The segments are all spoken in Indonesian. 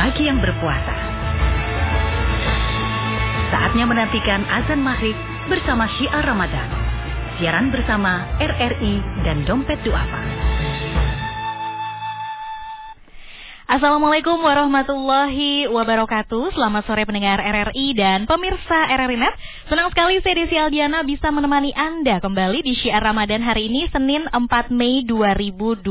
bagi yang berpuasa. Saatnya menantikan azan maghrib bersama syiar Ramadan. Siaran bersama RRI dan Dompet Duafa. Assalamualaikum warahmatullahi wabarakatuh Selamat sore pendengar RRI dan pemirsa RRI Net Senang sekali saya Desi Aldiana bisa menemani Anda kembali di Syiar Ramadan hari ini Senin 4 Mei 2020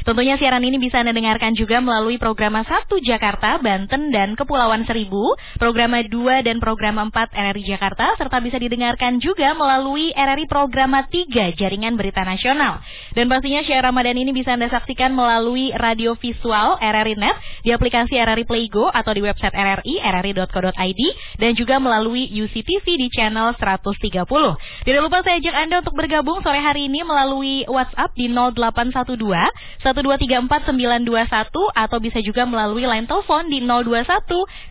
Tentunya siaran ini bisa Anda dengarkan juga melalui program 1 Jakarta, Banten, dan Kepulauan Seribu Program 2 dan program 4 RRI Jakarta Serta bisa didengarkan juga melalui RRI program 3 Jaringan Berita Nasional Dan pastinya Syiar Ramadan ini bisa Anda saksikan melalui radio visual RRI Net di aplikasi RRI Playgo atau di website RRI rri.co.id dan juga melalui UCTV di channel 130. Tidak lupa saya ajak Anda untuk bergabung sore hari ini melalui WhatsApp di 0812 1234 921 atau bisa juga melalui line telepon di 021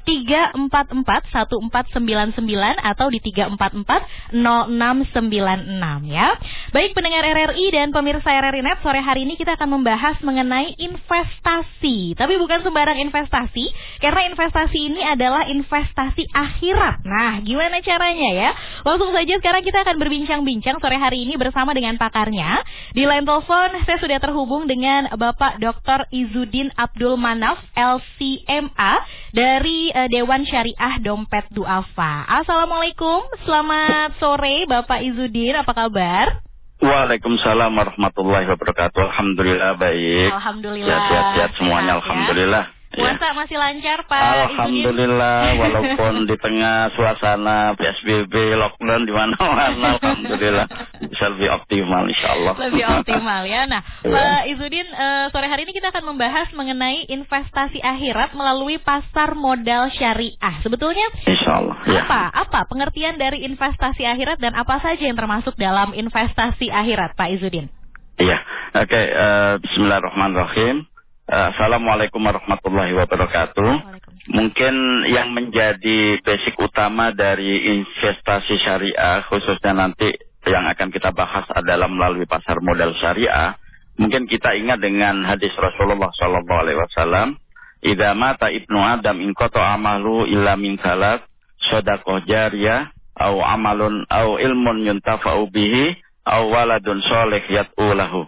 344 1499 atau di 344 0696 ya. Baik pendengar RRI dan pemirsa RRI Net sore hari ini kita akan membahas mengenai investasi tapi bukan sembarang investasi, karena investasi ini adalah investasi akhirat. Nah, gimana caranya ya? Langsung saja sekarang kita akan berbincang-bincang sore hari ini bersama dengan pakarnya. Di line telepon saya sudah terhubung dengan Bapak Dr. Izudin Abdul Manaf, LCMA dari uh, Dewan Syariah Dompet Duafa. Assalamualaikum, selamat sore Bapak Izudin, apa kabar? Waalaikumsalam warahmatullahi wabarakatuh. Alhamdulillah baik. Alhamdulillah. Sehat-sehat semuanya. Sehat, ya. Alhamdulillah. Puasa ya. masih lancar Pak. Alhamdulillah walaupun di tengah suasana PSBB lockdown di mana-mana Alhamdulillah bisa lebih optimal insya Allah Lebih optimal ya. Nah ya. Pak Izudin uh, sore hari ini kita akan membahas mengenai investasi akhirat melalui pasar modal syariah. Sebetulnya insya Allah, ya. apa, apa pengertian dari investasi akhirat dan apa saja yang termasuk dalam investasi akhirat Pak Izudin? Iya. Oke okay, uh, eh, Bismillahirrahmanirrahim Assalamualaikum warahmatullahi wabarakatuh. Mungkin yang menjadi basic utama dari investasi syariah khususnya nanti yang akan kita bahas adalah melalui pasar modal syariah. Mungkin kita ingat dengan hadis Rasulullah Shallallahu Alaihi Wasallam, "Idza mata ibnu Adam in amalu illa min salat, sodakoh jariyah, au amalun au ilmun yuntafa'u bihi, au waladun soleh yat'u lahu."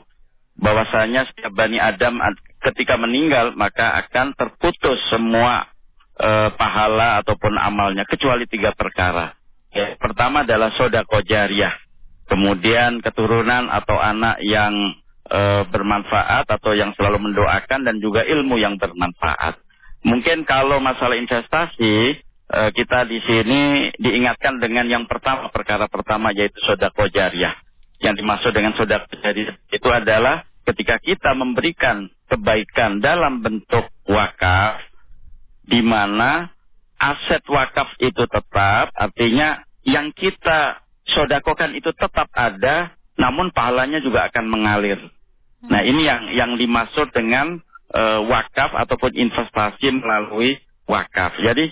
Bahwasanya setiap bani Adam ketika meninggal maka akan terputus semua e, pahala ataupun amalnya kecuali tiga perkara. Ya, pertama adalah sodako jariah, kemudian keturunan atau anak yang e, bermanfaat atau yang selalu mendoakan dan juga ilmu yang bermanfaat. Mungkin kalau masalah investasi e, kita di sini diingatkan dengan yang pertama perkara pertama yaitu sodako jariah. Yang dimaksud dengan sodako jariah itu adalah ketika kita memberikan kebaikan dalam bentuk wakaf, di mana aset wakaf itu tetap, artinya yang kita sodakokan itu tetap ada, namun pahalanya juga akan mengalir. Nah ini yang yang dimaksud dengan uh, wakaf ataupun investasi melalui wakaf. Jadi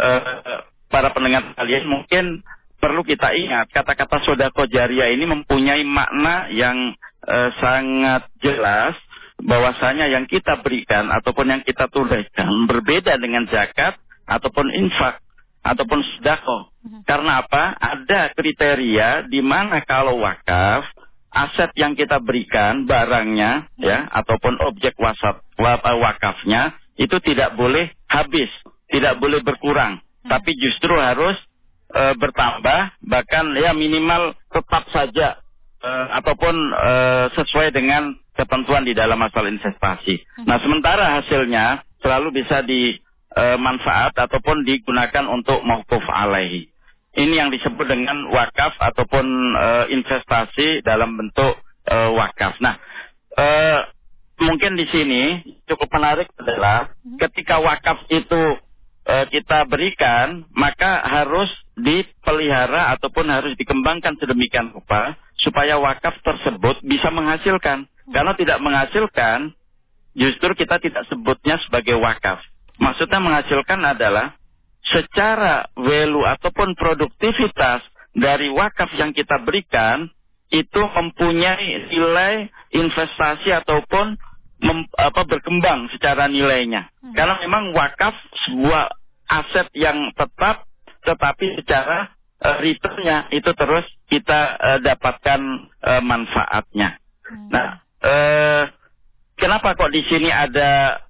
uh, para pendengar kalian mungkin perlu kita ingat kata-kata sodako jariah ini mempunyai makna yang uh, sangat jelas bahwasanya yang kita berikan ataupun yang kita tuliskan berbeda dengan zakat ataupun infak ataupun sedekah. Mhm. Karena apa? Ada kriteria di mana kalau wakaf aset yang kita berikan barangnya ya ataupun objek wasat wakafnya itu tidak boleh habis, tidak boleh berkurang, mhm. tapi justru harus e, bertambah bahkan ya minimal tetap saja e, ataupun e, sesuai dengan ketentuan di dalam masalah investasi. Hmm. Nah, sementara hasilnya selalu bisa dimanfaat e, ataupun digunakan untuk mauquf alaihi. Ini yang disebut dengan wakaf ataupun e, investasi dalam bentuk e, wakaf. Nah, e, mungkin di sini cukup menarik adalah hmm. ketika wakaf itu e, kita berikan, maka harus dipelihara ataupun harus dikembangkan sedemikian rupa supaya wakaf tersebut bisa menghasilkan. Karena tidak menghasilkan, justru kita tidak sebutnya sebagai wakaf. Maksudnya menghasilkan adalah secara value ataupun produktivitas dari wakaf yang kita berikan itu mempunyai nilai investasi ataupun mem, apa berkembang secara nilainya. Hmm. Karena memang wakaf sebuah aset yang tetap tetapi secara uh, returnnya itu terus kita uh, dapatkan uh, manfaatnya. Hmm. Nah, uh, kenapa kok di sini ada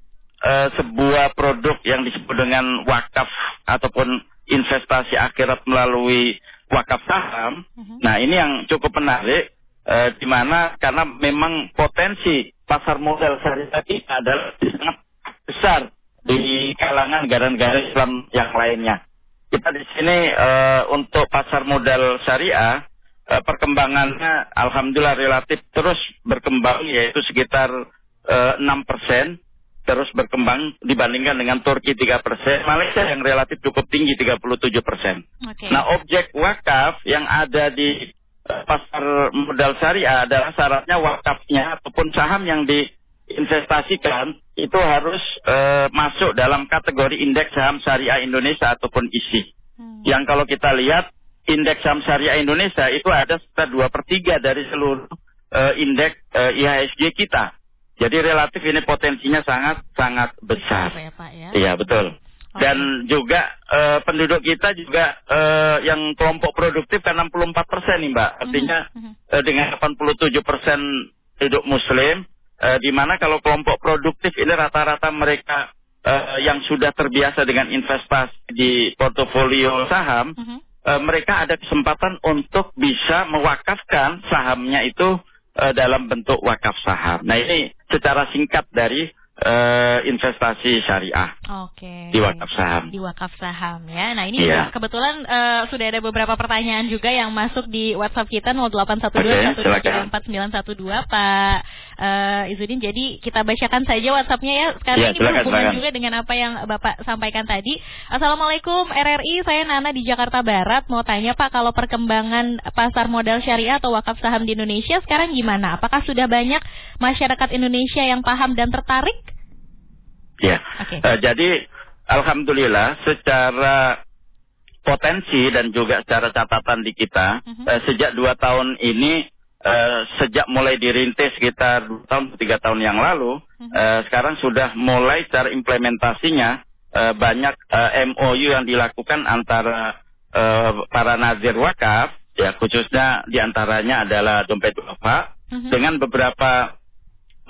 uh, sebuah produk yang disebut dengan wakaf ataupun investasi akhirat melalui wakaf saham? Hmm. Nah, ini yang cukup menarik uh, di mana karena memang potensi pasar modal syariah adalah sangat besar di kalangan negara-negara Islam yang lainnya. Kita di sini uh, untuk pasar modal syariah uh, perkembangannya alhamdulillah relatif terus berkembang yaitu sekitar uh, 6% terus berkembang dibandingkan dengan Turki 3%, Malaysia yang relatif cukup tinggi 37%. Okay. Nah, objek wakaf yang ada di pasar modal syariah adalah syaratnya wakafnya ataupun saham yang diinvestasikan itu harus e, masuk dalam kategori indeks saham syariah Indonesia ataupun ISI. Hmm. Yang kalau kita lihat indeks saham syariah Indonesia itu ada sekitar dua per tiga dari seluruh e, indeks e, IHSG kita. Jadi relatif ini potensinya sangat sangat besar. Iya ya, ya. Iya betul. Dan juga uh, penduduk kita juga uh, yang kelompok produktif kan 64 persen nih Mbak. Artinya uh, dengan 87 persen penduduk Muslim, uh, di mana kalau kelompok produktif ini rata-rata mereka uh, yang sudah terbiasa dengan investasi di portofolio saham, uh, mereka ada kesempatan untuk bisa mewakafkan sahamnya itu uh, dalam bentuk wakaf saham. Nah ini secara singkat dari uh, investasi syariah. Oke. Okay. Di wakaf saham. Di wakaf saham ya. Nah ini yeah. kebetulan uh, sudah ada beberapa pertanyaan juga yang masuk di WhatsApp kita 0812 okay, 1249912 Pak uh, Izudin. Jadi kita bacakan saja WhatsAppnya ya. Sekarang yeah, ini berhubungan juga dengan apa yang Bapak sampaikan tadi. Assalamualaikum RRI, saya Nana di Jakarta Barat. Mau tanya Pak, kalau perkembangan pasar modal syariah atau wakaf saham di Indonesia sekarang gimana? Apakah sudah banyak masyarakat Indonesia yang paham dan tertarik? Ya, okay. uh, jadi alhamdulillah secara potensi dan juga secara catatan di kita uh -huh. uh, sejak dua tahun ini uh, sejak mulai dirintis sekitar dua tahun tiga tahun yang lalu uh -huh. uh, sekarang sudah mulai secara implementasinya uh, banyak uh, MOU yang dilakukan antara uh, para nazir wakaf ya khususnya di antaranya adalah dompet wafa uh -huh. dengan beberapa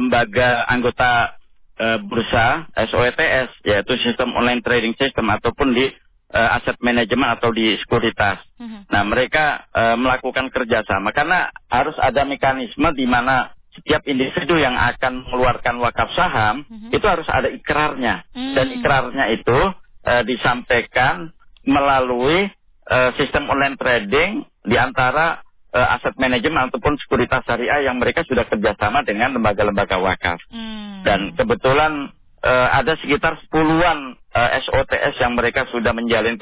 lembaga anggota uh, bursa SOETS yaitu sistem online trading system ataupun di uh, aset manajemen atau di sekuritas. Uh-huh. Nah mereka uh, melakukan kerjasama karena harus ada mekanisme di mana setiap individu yang akan mengeluarkan wakaf saham uh-huh. itu harus ada ikrarnya uh-huh. dan ikrarnya itu uh, disampaikan melalui uh, sistem online trading di antara aset manajemen ataupun sekuritas syariah yang mereka sudah kerjasama dengan lembaga-lembaga wakaf. Hmm. Dan kebetulan uh, ada sekitar sepuluhan uh, eh, SOTS yang mereka sudah menjalin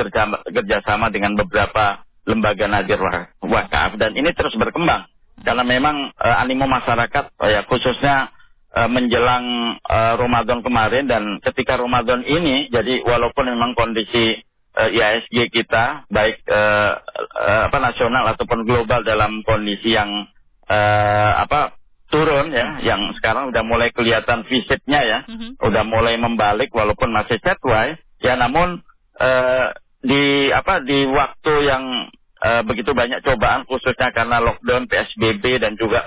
kerjasama dengan beberapa lembaga nazir wakaf dan ini terus berkembang karena memang uh, animo masyarakat uh, ya khususnya uh, menjelang uh, Ramadan kemarin dan ketika Ramadan ini jadi walaupun memang kondisi uh, eh, IASG kita baik uh, uh, apa nasional ataupun global dalam kondisi yang uh, apa turun ya yang sekarang udah mulai kelihatan visitnya ya mm-hmm. udah mulai membalik walaupun masih setway ya namun uh, di apa di waktu yang uh, begitu banyak cobaan khususnya karena lockdown PSBB dan juga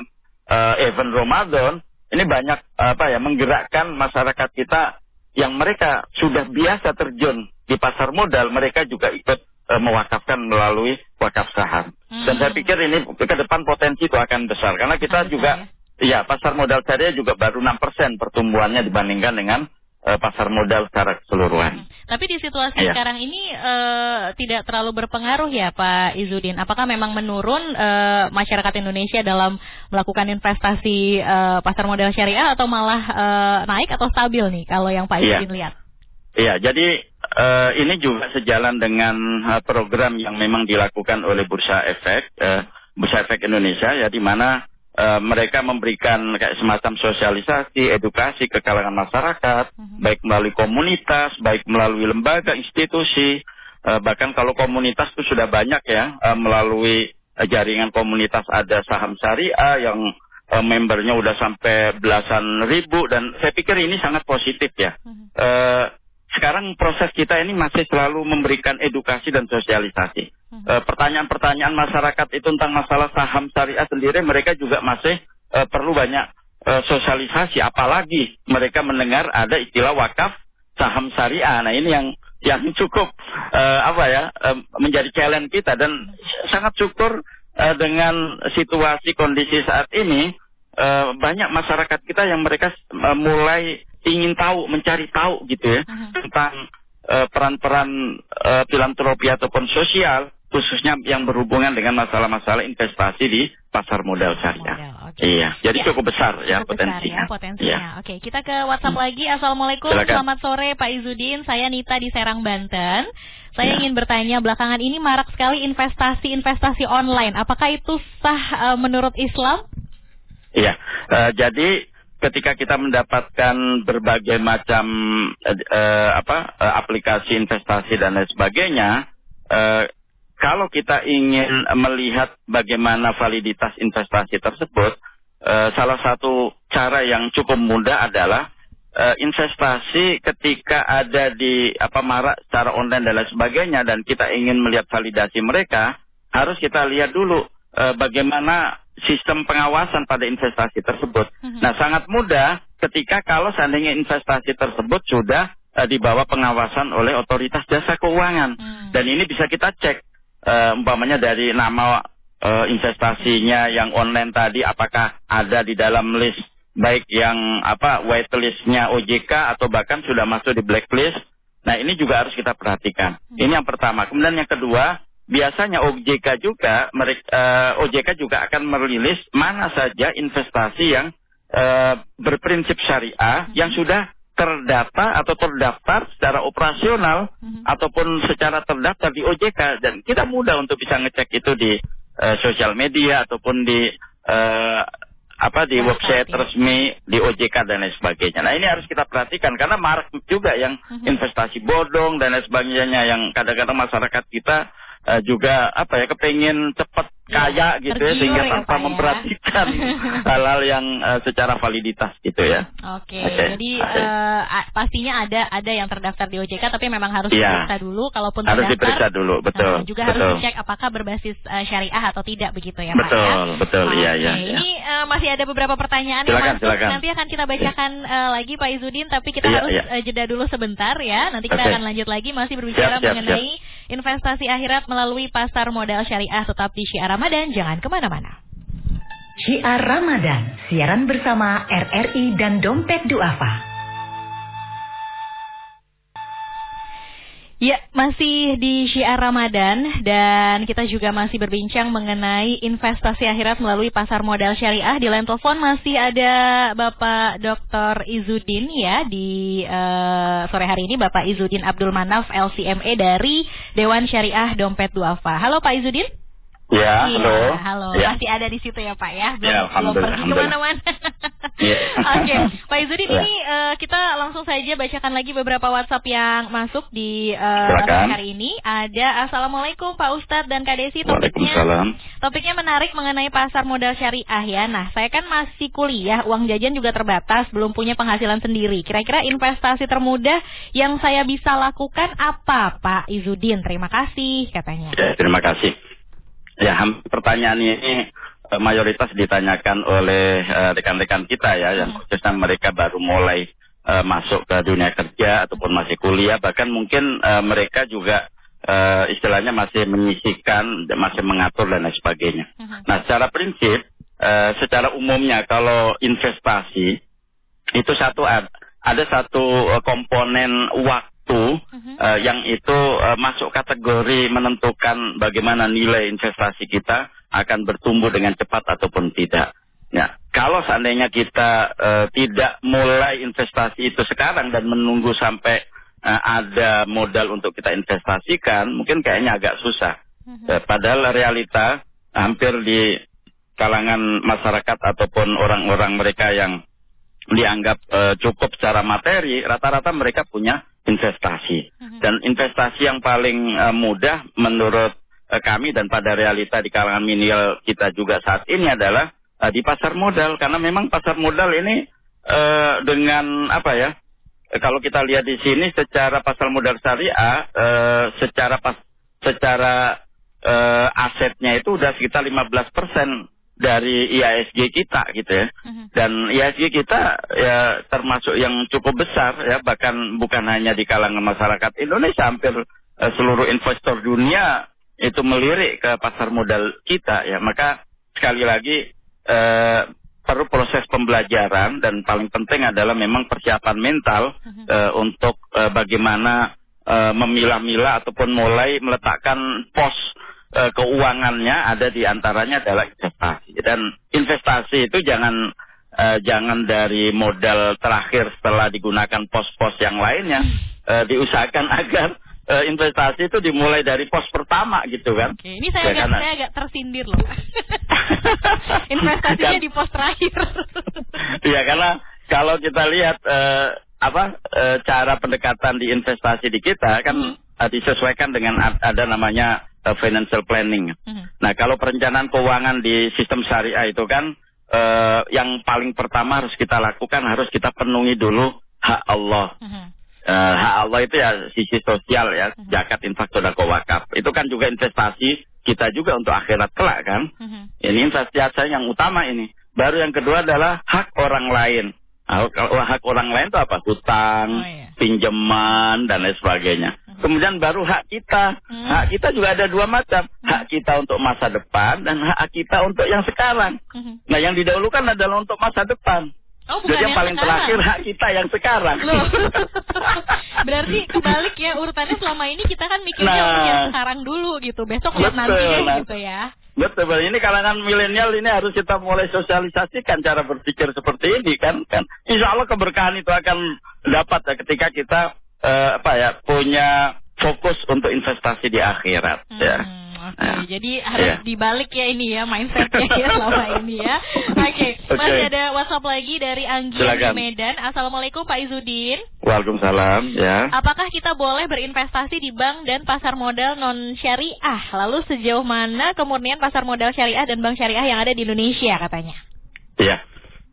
uh, event Ramadan ini banyak apa ya menggerakkan masyarakat kita yang mereka sudah biasa terjun di pasar modal mereka juga ikut e, mewakafkan melalui wakaf saham. Hmm. Dan saya pikir ini ke depan potensi itu akan besar karena kita juga ya. ya pasar modal syariah juga baru 6% pertumbuhannya dibandingkan dengan e, pasar modal secara keseluruhan. Hmm. Tapi di situasi ya. sekarang ini e, tidak terlalu berpengaruh ya Pak Izudin. Apakah memang menurun e, masyarakat Indonesia dalam melakukan investasi e, pasar modal syariah atau malah e, naik atau stabil nih kalau yang Pak iya. Izudin ya. lihat? Iya, jadi uh, ini juga sejalan dengan uh, program yang memang dilakukan oleh Bursa Efek, uh, Bursa Efek Indonesia, ya di mana uh, mereka memberikan kayak semacam sosialisasi, edukasi ke kalangan masyarakat, uh-huh. baik melalui komunitas, baik melalui lembaga, institusi, uh, bahkan kalau komunitas itu sudah banyak ya, uh, melalui jaringan komunitas ada saham syariah yang uh, membernya udah sampai belasan ribu dan saya pikir ini sangat positif ya. Uh, sekarang proses kita ini masih selalu memberikan edukasi dan sosialisasi. Uh, pertanyaan-pertanyaan masyarakat itu tentang masalah saham syariah sendiri mereka juga masih uh, perlu banyak uh, sosialisasi. Apalagi mereka mendengar ada istilah wakaf saham syariah. Nah ini yang yang cukup uh, apa ya uh, menjadi challenge kita dan sangat syukur uh, dengan situasi kondisi saat ini uh, banyak masyarakat kita yang mereka uh, mulai ingin tahu mencari tahu gitu ya uh-huh. tentang peran-peran uh, filantropi ataupun sosial khususnya yang berhubungan dengan masalah-masalah investasi di pasar modal syariah. Okay. Iya, jadi ya, cukup besar ya cukup potensinya. Besar ya, potensinya. Ya. Oke, kita ke WhatsApp hmm. lagi. Assalamualaikum, Silakan. selamat sore Pak Izudin. Saya Nita di Serang Banten. Saya ya. ingin bertanya, belakangan ini marak sekali investasi-investasi online. Apakah itu sah uh, menurut Islam? Iya, uh, jadi ketika kita mendapatkan berbagai macam uh, apa uh, aplikasi investasi dan lain sebagainya, uh, kalau kita ingin melihat bagaimana validitas investasi tersebut, uh, salah satu cara yang cukup mudah adalah uh, investasi ketika ada di apa marak secara online dan lain sebagainya dan kita ingin melihat validasi mereka, harus kita lihat dulu bagaimana sistem pengawasan pada investasi tersebut. Uh-huh. Nah, sangat mudah ketika kalau seandainya investasi tersebut sudah uh, di bawah pengawasan oleh otoritas jasa keuangan. Uh-huh. Dan ini bisa kita cek uh, umpamanya dari nama uh, investasinya yang online tadi apakah ada di dalam list baik yang apa whitelistnya OJK atau bahkan sudah masuk di blacklist. Nah ini juga harus kita perhatikan. Hmm. Ini yang pertama. Kemudian yang kedua, biasanya OJK juga mereka, uh, OJK juga akan merilis mana saja investasi yang uh, berprinsip syariah hmm. yang sudah terdata atau terdaftar secara operasional mm-hmm. ataupun secara terdaftar di OJK dan kita mudah untuk bisa ngecek itu di uh, sosial media ataupun di uh, apa di website ya. resmi di OJK dan lain sebagainya. Nah ini harus kita perhatikan karena marak juga yang mm-hmm. investasi bodong dan lain sebagainya yang kadang-kadang masyarakat kita juga apa ya kepengen cepat kaya ya, gitu ya sehingga ya, tanpa ya, memperhatikan hal-hal yang uh, secara validitas gitu ya. Oke, okay. okay. jadi uh, pastinya ada ada yang terdaftar di OJK tapi memang harus ya. diperiksa dulu kalaupun harus terdaftar, diperiksa dulu, betul. Uh, juga betul. harus dicek apakah berbasis uh, syariah atau tidak begitu ya betul, Pak ya. Betul, betul, iya iya. Ini uh, masih ada beberapa pertanyaan silakan, yang masuk silakan. nanti akan kita bacakan uh, lagi Pak Izudin tapi kita ya, harus ya. Uh, jeda dulu sebentar ya. Nanti kita okay. akan lanjut lagi masih berbicara siap, siap, mengenai siap. investasi akhirat melalui pasar modal syariah tetap di Syiar Ramadan. Jangan ke mana-mana. Syiar Ramadan, siaran bersama RRI dan Dompet Duafa. Ya, masih di Syiar Ramadan dan kita juga masih berbincang mengenai investasi akhirat melalui pasar modal syariah. Di line telepon masih ada Bapak Dr. Izudin ya di uh, sore hari ini Bapak Izudin Abdul Manaf LCME dari Dewan Syariah Dompet Duafa. Halo Pak Izudin. Ya, iya, halo. Halo, ya. masih ada di situ ya Pak ya, belum, ya, belum pergi ke mana-mana. ya. Oke, okay. Pak Izudin ya. ini uh, kita langsung saja bacakan lagi beberapa WhatsApp yang masuk di uh, hari ini. Ada Assalamualaikum Pak Ustadz dan Kak Desi. Topiknya, topiknya menarik mengenai pasar modal syariah ya. Nah, saya kan masih kuliah, uang jajan juga terbatas, belum punya penghasilan sendiri. Kira-kira investasi termudah yang saya bisa lakukan apa Pak Izudin? Terima kasih katanya. Ya, terima kasih. Ya, pertanyaan ini eh, mayoritas ditanyakan oleh eh, rekan-rekan kita ya, yang hmm. khususnya mereka baru mulai uh, masuk ke dunia kerja ataupun masih kuliah, bahkan mungkin uh, mereka juga uh, istilahnya masih menyisikan, masih mengatur dan lain sebagainya. Uh-huh. Nah, secara prinsip, uh, secara umumnya kalau investasi itu satu ada satu komponen waktu waktu uh-huh. uh, yang itu uh, masuk kategori menentukan bagaimana nilai investasi kita akan bertumbuh dengan cepat ataupun tidak. Ya, kalau seandainya kita uh, tidak mulai investasi itu sekarang dan menunggu sampai uh, ada modal untuk kita investasikan, mungkin kayaknya agak susah. Uh, padahal realita hampir di kalangan masyarakat ataupun orang-orang mereka yang dianggap uh, cukup secara materi, rata-rata mereka punya investasi. Mhm. Dan investasi yang paling uh, mudah menurut uh, kami dan pada realita di kalangan milenial kita juga saat ini adalah uh, di pasar modal karena memang pasar modal ini uh, dengan apa ya? Kalau kita lihat di sini secara pasar modal syariah, uh, secara pas, secara uh, asetnya itu udah sekitar 15 persen dari IASG kita gitu ya. Uh-huh. Dan IASG kita ya termasuk yang cukup besar ya bahkan bukan hanya di kalangan masyarakat Indonesia hampir uh, seluruh investor dunia itu melirik ke pasar modal kita ya. Maka sekali lagi uh, perlu proses pembelajaran dan paling penting adalah memang persiapan mental uh-huh. uh, untuk uh, bagaimana uh, memilah-milah ataupun mulai meletakkan pos uh, keuangannya ada di antaranya adalah investasi dan investasi itu jangan uh, jangan dari modal terakhir setelah digunakan pos-pos yang lainnya uh, diusahakan agar uh, investasi itu dimulai dari pos pertama gitu kan. Oke, ini saya, ya, agak, saya agak tersindir loh. Investasinya kan, di pos terakhir. Iya, karena kalau kita lihat uh, apa uh, cara pendekatan di investasi di kita kan hmm. uh, disesuaikan dengan ada namanya uh, financial planning. Hmm. Nah, kalau perencanaan keuangan di sistem syariah itu kan uh, yang paling pertama harus kita lakukan harus kita penuhi dulu hak Allah. Hmm uh, hak Allah itu ya sisi sosial ya, uh-huh. zakat, infak, sodako, wakaf. Itu kan juga investasi kita juga untuk akhirat kelak kan. Uh-huh. Ini investasi yang utama ini. Baru yang kedua adalah hak orang lain. Nah, kalau hak orang lain itu apa? Hutang, oh, iya. pinjaman dan lain sebagainya. Kemudian baru hak kita. Uh-huh. Hak kita juga ada dua macam. Uh-huh. Hak kita untuk masa depan dan hak kita untuk yang sekarang. Uh-huh. Nah, yang didahulukan adalah untuk masa depan. Oh, bukan Jadi yang, yang paling sekarang. terakhir hak kita yang sekarang. Loh. Berarti kebalik ya urutannya selama ini kita kan mikirnya nah, yang sekarang dulu gitu. Besok lihat nanti nah, gitu ya. Betul, ini kalangan milenial ini harus kita mulai sosialisasikan cara berpikir seperti ini kan. kan. Insya Allah keberkahan itu akan dapat ya ketika kita uh, apa ya punya fokus untuk investasi di akhirat ya. hmm. ya. Oke, okay, nah, jadi harus yeah. dibalik ya ini ya mindsetnya ya selama ini ya. Oke, okay, okay. masih ada WhatsApp lagi dari Anggi di Medan. Assalamualaikum Pak Izudin. Waalaikumsalam. Ya. Apakah kita boleh berinvestasi di bank dan pasar modal non syariah? Lalu sejauh mana kemurnian pasar modal syariah dan bank syariah yang ada di Indonesia katanya? Iya.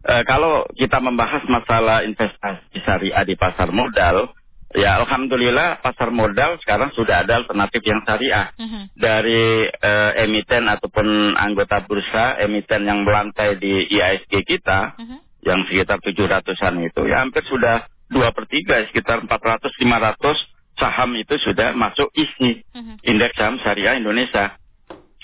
Uh, kalau kita membahas masalah investasi syariah di pasar modal, Ya, alhamdulillah pasar modal sekarang sudah ada alternatif yang syariah uh-huh. dari uh, emiten ataupun anggota bursa emiten yang melantai di IASG kita uh-huh. yang sekitar 700-an itu ya hampir sudah dua per tiga sekitar 400 500 saham itu sudah masuk isi uh-huh. indeks saham syariah Indonesia.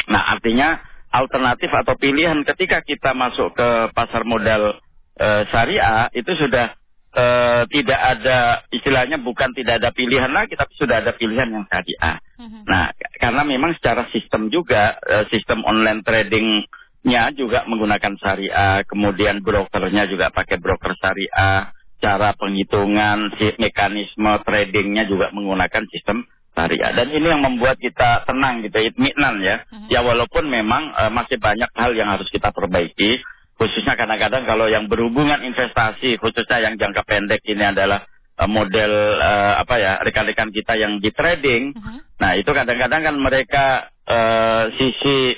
Nah, artinya alternatif atau pilihan ketika kita masuk ke pasar modal uh, syariah itu sudah uh, tidak ada istilahnya bukan tidak ada pilihan lagi tapi sudah ada pilihan yang syariah. Uh-huh. Nah, karena memang secara sistem juga uh, sistem online tradingnya juga menggunakan syariah, kemudian brokernya juga pakai broker syariah, cara penghitungan si mekanisme tradingnya juga menggunakan sistem syariah. Dan ini yang membuat kita tenang gitu, itminan ya. Uh-huh. Ya walaupun memang uh, masih banyak hal yang harus kita perbaiki khususnya kadang-kadang kalau yang berhubungan investasi khususnya yang jangka pendek ini adalah uh, model uh, apa ya rekan-rekan kita yang di trading. Uh-huh. Nah, itu kadang-kadang kan mereka uh, sisi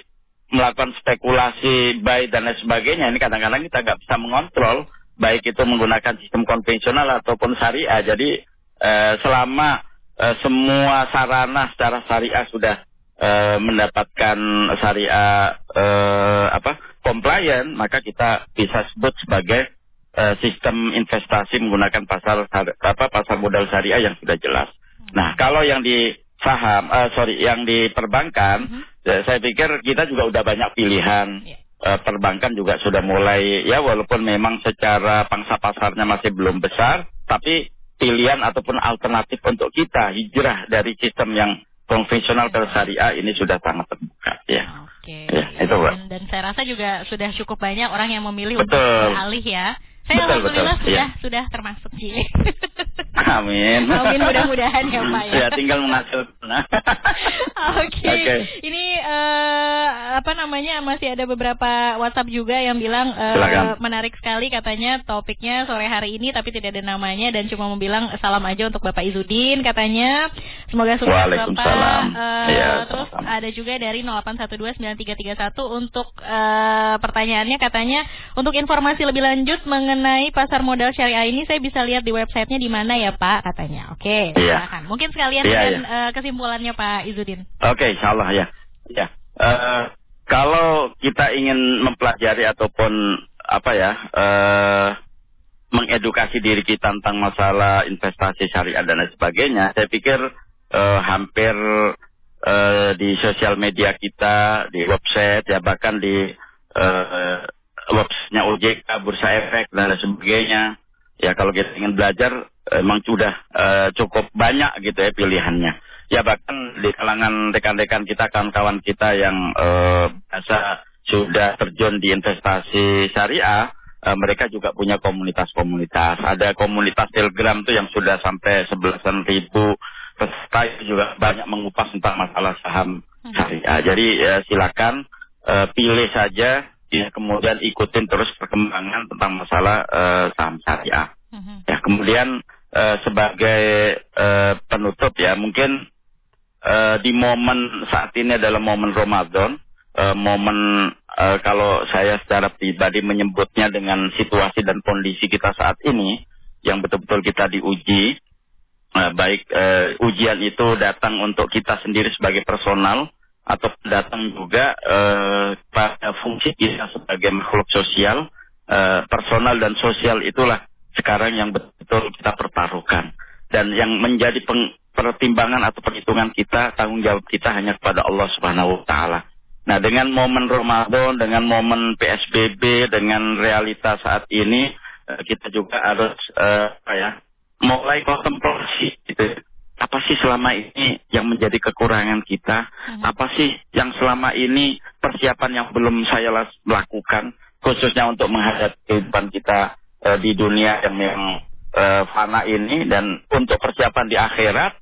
melakukan spekulasi buy dan lain sebagainya ini kadang-kadang kita nggak bisa mengontrol baik itu menggunakan sistem konvensional ataupun syariah. Jadi uh, selama uh, semua sarana secara syariah sudah uh, mendapatkan syariah uh, apa compliant, maka kita bisa sebut sebagai uh, sistem investasi menggunakan pasar apa pasar modal syariah yang sudah jelas. Hmm. Nah, kalau yang di saham, uh, sorry, yang di perbankan, hmm. ya, saya pikir kita juga udah banyak pilihan. Yeah. Uh, perbankan juga sudah mulai ya walaupun memang secara pangsa pasarnya masih belum besar, tapi pilihan ataupun alternatif untuk kita hijrah dari sistem yang konvensional ke syariah ini sudah sangat terbuka ya. Oke. Ya, itu, Dan, dan saya rasa juga sudah cukup banyak orang yang memilih Betul. untuk beralih ya. Saya betul, alhamdulillah betul. sudah ya. sudah termasuk sih. Amin. Amin mudah-mudahan ya Pak ya. Ya tinggal menghasilkan. Oke. Okay. Okay. Ini uh, apa namanya masih ada beberapa WhatsApp juga yang bilang uh, menarik sekali katanya topiknya sore hari ini tapi tidak ada namanya dan cuma mau bilang salam aja untuk Bapak Izudin katanya. Semoga sukses Bapak. Uh, ya. Ada juga dari 08129331 untuk uh, pertanyaannya katanya untuk informasi lebih lanjut mengenai pasar modal syariah ini saya bisa lihat di websitenya di mana ya Pak katanya. Oke, okay, iya. Mungkin sekalian iya, dengan iya. Uh, kesimpulannya Pak Izudin. Oke, okay, insyaallah ya. Ya. Uh, kalau kita ingin mempelajari ataupun apa ya, uh, mengedukasi diri kita tentang masalah investasi syariah dan lain sebagainya, saya pikir uh, hampir uh, di sosial media kita, di website, ya bahkan di uh, websitenya OJK, Bursa Efek dan lain sebagainya. Ya kalau kita ingin belajar, emang sudah uh, cukup banyak gitu ya pilihannya ya bahkan di kalangan rekan-rekan kita, kawan-kawan kita yang uh, biasa sudah terjun di investasi syariah, uh, mereka juga punya komunitas-komunitas. Ada komunitas Telegram tuh yang sudah sampai sebelasan ribu peserta juga banyak mengupas tentang masalah saham hmm. syariah. Jadi uh, silakan uh, pilih saja, ya, kemudian ikutin terus perkembangan tentang masalah uh, saham syariah. Hmm. Ya kemudian uh, sebagai uh, penutup ya mungkin uh, di momen saat ini adalah momen Ramadan, uh, momen uh, kalau saya secara pribadi menyebutnya dengan situasi dan kondisi kita saat ini yang betul-betul kita diuji, uh, baik uh, ujian itu datang untuk kita sendiri sebagai personal atau datang juga uh, pada fungsi kita sebagai makhluk sosial, uh, personal dan sosial itulah sekarang yang betul kita pertaruhkan dan yang menjadi peng, pertimbangan atau perhitungan kita, tanggung jawab kita hanya kepada Allah Subhanahu wa taala. Nah, dengan momen Ramadan, dengan momen PSBB, dengan realitas saat ini, eh, kita juga harus uh, apa ya, mulai kontemplasi gitu. Apa sih selama ini yang menjadi kekurangan kita? Hmm. Apa sih yang selama ini persiapan yang belum saya lakukan khususnya untuk menghadapi kehidupan kita uh, di dunia yang yang uh, fana ini dan untuk persiapan di akhirat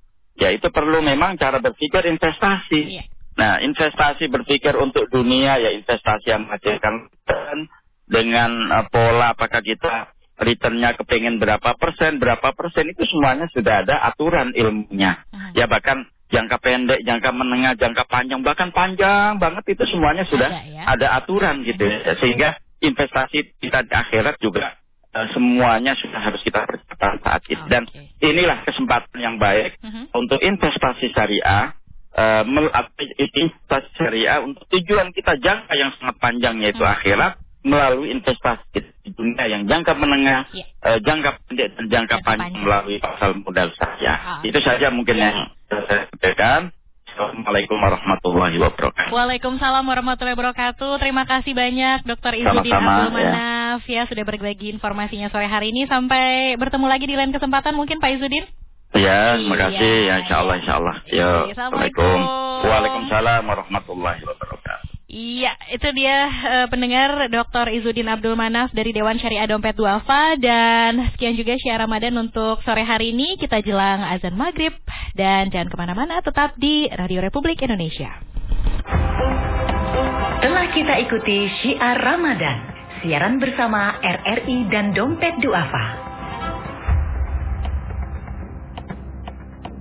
ya itu perlu memang cara berpikir investasi. Iya. Nah, investasi berpikir untuk dunia ya investasi yang menghasilkan dengan uh, pola apakah kita returnnya kepengen berapa persen, berapa persen itu semuanya sudah ada aturan ilmunya. Uh-huh. Ya bahkan jangka pendek, jangka menengah, jangka panjang, bahkan panjang banget itu semuanya sudah ada, ya? ada aturan gitu. Ya. Sehingga investasi kita di akhirat juga uh, semuanya sudah harus kita persiapkan saat ini. Dan inilah kesempatan yang baik uh -huh. untuk investasi syariah, uh, investasi syariah untuk tujuan kita jangka yang sangat panjang yaitu uh -huh. akhirat melalui investasi di dunia yang jangka menengah, yeah. uh, jangka pendek dan jangka, jangka panjang, panjang melalui pasal modal syariah. Oh. Itu saja mungkin yeah. yang saya sampaikan. Assalamualaikum warahmatullahi wabarakatuh. Waalaikumsalam warahmatullahi wabarakatuh. Terima kasih banyak Dr. Izudin Abdul Manaf ya. ya sudah berbagi informasinya sore hari ini. Sampai bertemu lagi di lain kesempatan mungkin Pak Izudin. Ya, terima kasih ya, insya Allah, insya Allah. Ya, Assalamualaikum. Waalaikumsalam warahmatullahi wabarakatuh. Iya, itu dia uh, pendengar Dr. Izudin Abdul Manaf dari Dewan Syariah Dompet Duafa dan sekian juga Syiar Ramadan untuk sore hari ini kita jelang azan maghrib dan jangan ke mana-mana tetap di Radio Republik Indonesia. Telah kita ikuti Syiar Ramadan, siaran bersama RRI dan Dompet Duafa.